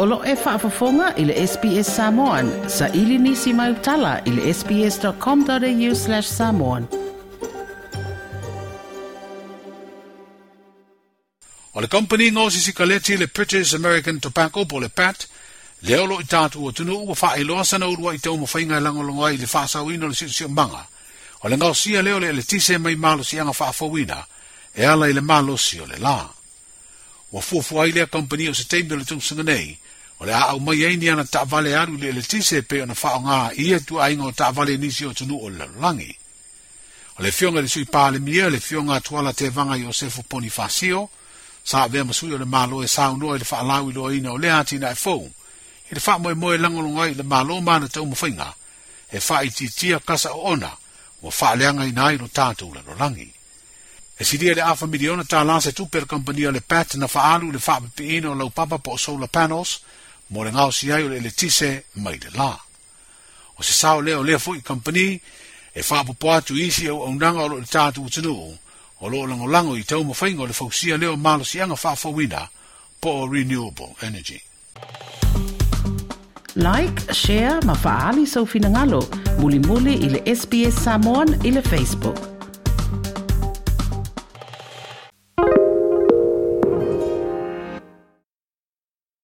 O lo e whaafafonga i le SPS Samoan. Sa ili nisi mai utala i le sps.com.au slash samoan. O le company ngōsi si kaleti le British American Tobacco po le PAT, leo lo i tātu o tunu ua wha iloa sana urua i te umu whainga langolongoa i le whaasawina le situ siu manga. O le ngausia leo le le tise mai malo si anga whaafawina, e ala i le malo si o le laa. Wa fuafua lea company o se teimi le tungsunga nei, O le au mai eini ana ta vale aru le le tise pe ona whao ngā ia tu ainga o ta vale nisi o tunu o lalangi. O le fionga le sui le mia, le fionga tuala te vanga i Osefo Poni Fasio, sa vea masui o le mālo e sa unua i le whaalau i loa ina o le ati na e fōu. I le whaamoe moe langolonga i le mālo mana tau mawhinga, e wha i titia kasa o ona, o wha leanga i nai no tātou la lalangi. E si dia e le afa miliona tā lase per kampania le pat na whaalu le whaapipi ina o lau papa po o solar panels, mo le ngao si ai o le letise mai le la. O se sao leo le fuki company e wha po poatu isi au au nanga o lo le tātu utinu o o lo lango lango i tau mawhainga o le fausia leo malo si anga wha fawina po o renewable energy. Like, share, mafaali sa so ufinangalo, muli muli ili SBS Samoan ili Facebook.